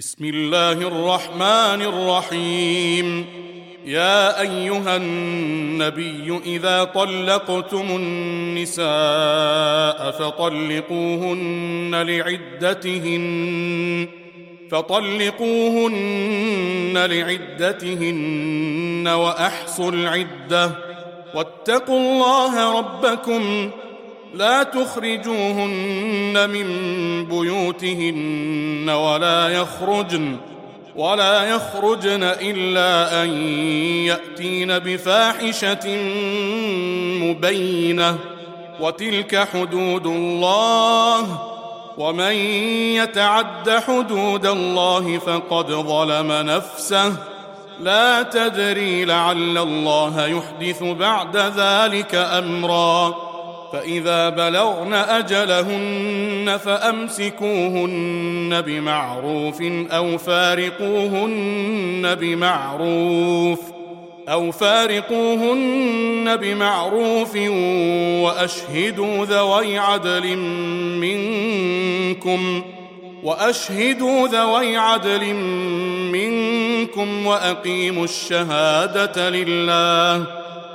بسم الله الرحمن الرحيم يا ايها النبي اذا طلقتم النساء فطلقوهن لعدتهن فطلقوهن لعدتهن واحصوا العده واتقوا الله ربكم لا تخرجوهن من بيوتهن ولا يخرجن ولا يخرجن إلا أن يأتين بفاحشة مبينة. وتلك حدود الله ومن يتعد حدود الله فقد ظلم نفسه. لا تدري لعل الله يحدث بعد ذلك أمرا. فإذا بلغن أجلهن فأمسكوهن بمعروف أو فارقوهن بمعروف أو فارقوهن بمعروف وأشهدوا ذوي عدل منكم وأشهدوا ذوي عدل منكم وأقيموا الشهادة لله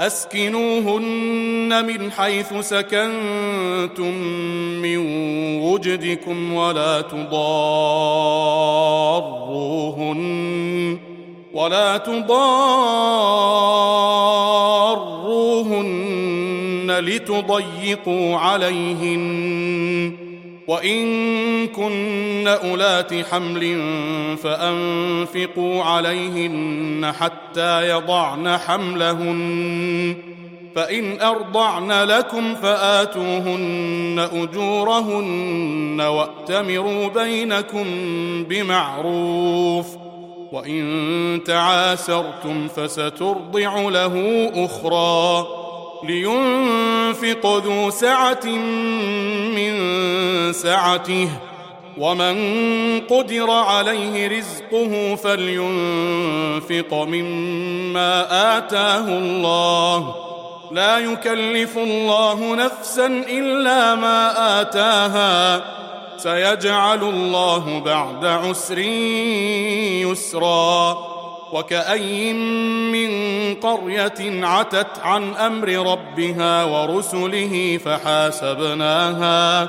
أسكنوهن من حيث سكنتم من وجدكم ولا تضاروهن ولا تضاروهن لتضيقوا عليهن. وإن كن أولات حمل فأنفقوا عليهن حتى يضعن حملهن فإن أرضعن لكم فآتوهن أجورهن وأتمروا بينكم بمعروف وإن تعاسرتم فسترضع له أخرى لينفق ذو سعة من سعته ومن قدر عليه رزقه فلينفق مما آتاه الله. لا يكلف الله نفسا إلا ما آتاها. سيجعل الله بعد عسر يسرا. وكأي من قرية عتت عن أمر ربها ورسله فحاسبناها.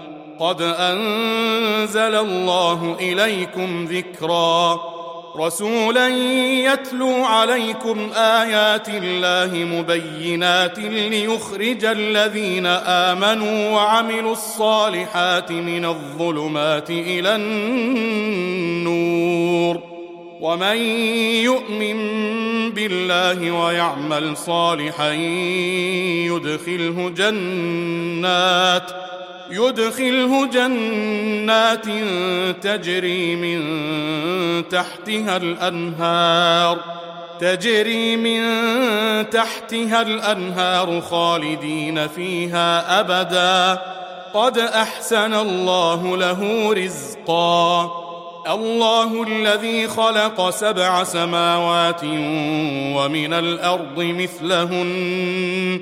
قد انزل الله اليكم ذكرا رسولا يتلو عليكم ايات الله مبينات ليخرج الذين امنوا وعملوا الصالحات من الظلمات إلى النور ومن يؤمن بالله ويعمل صالحا يدخله جنات يدخله جنات تجري من تحتها الأنهار تجري من تحتها الأنهار خالدين فيها أبدا. قد أحسن الله له رزقا. الله الذي خلق سبع سماوات ومن الأرض مثلهن.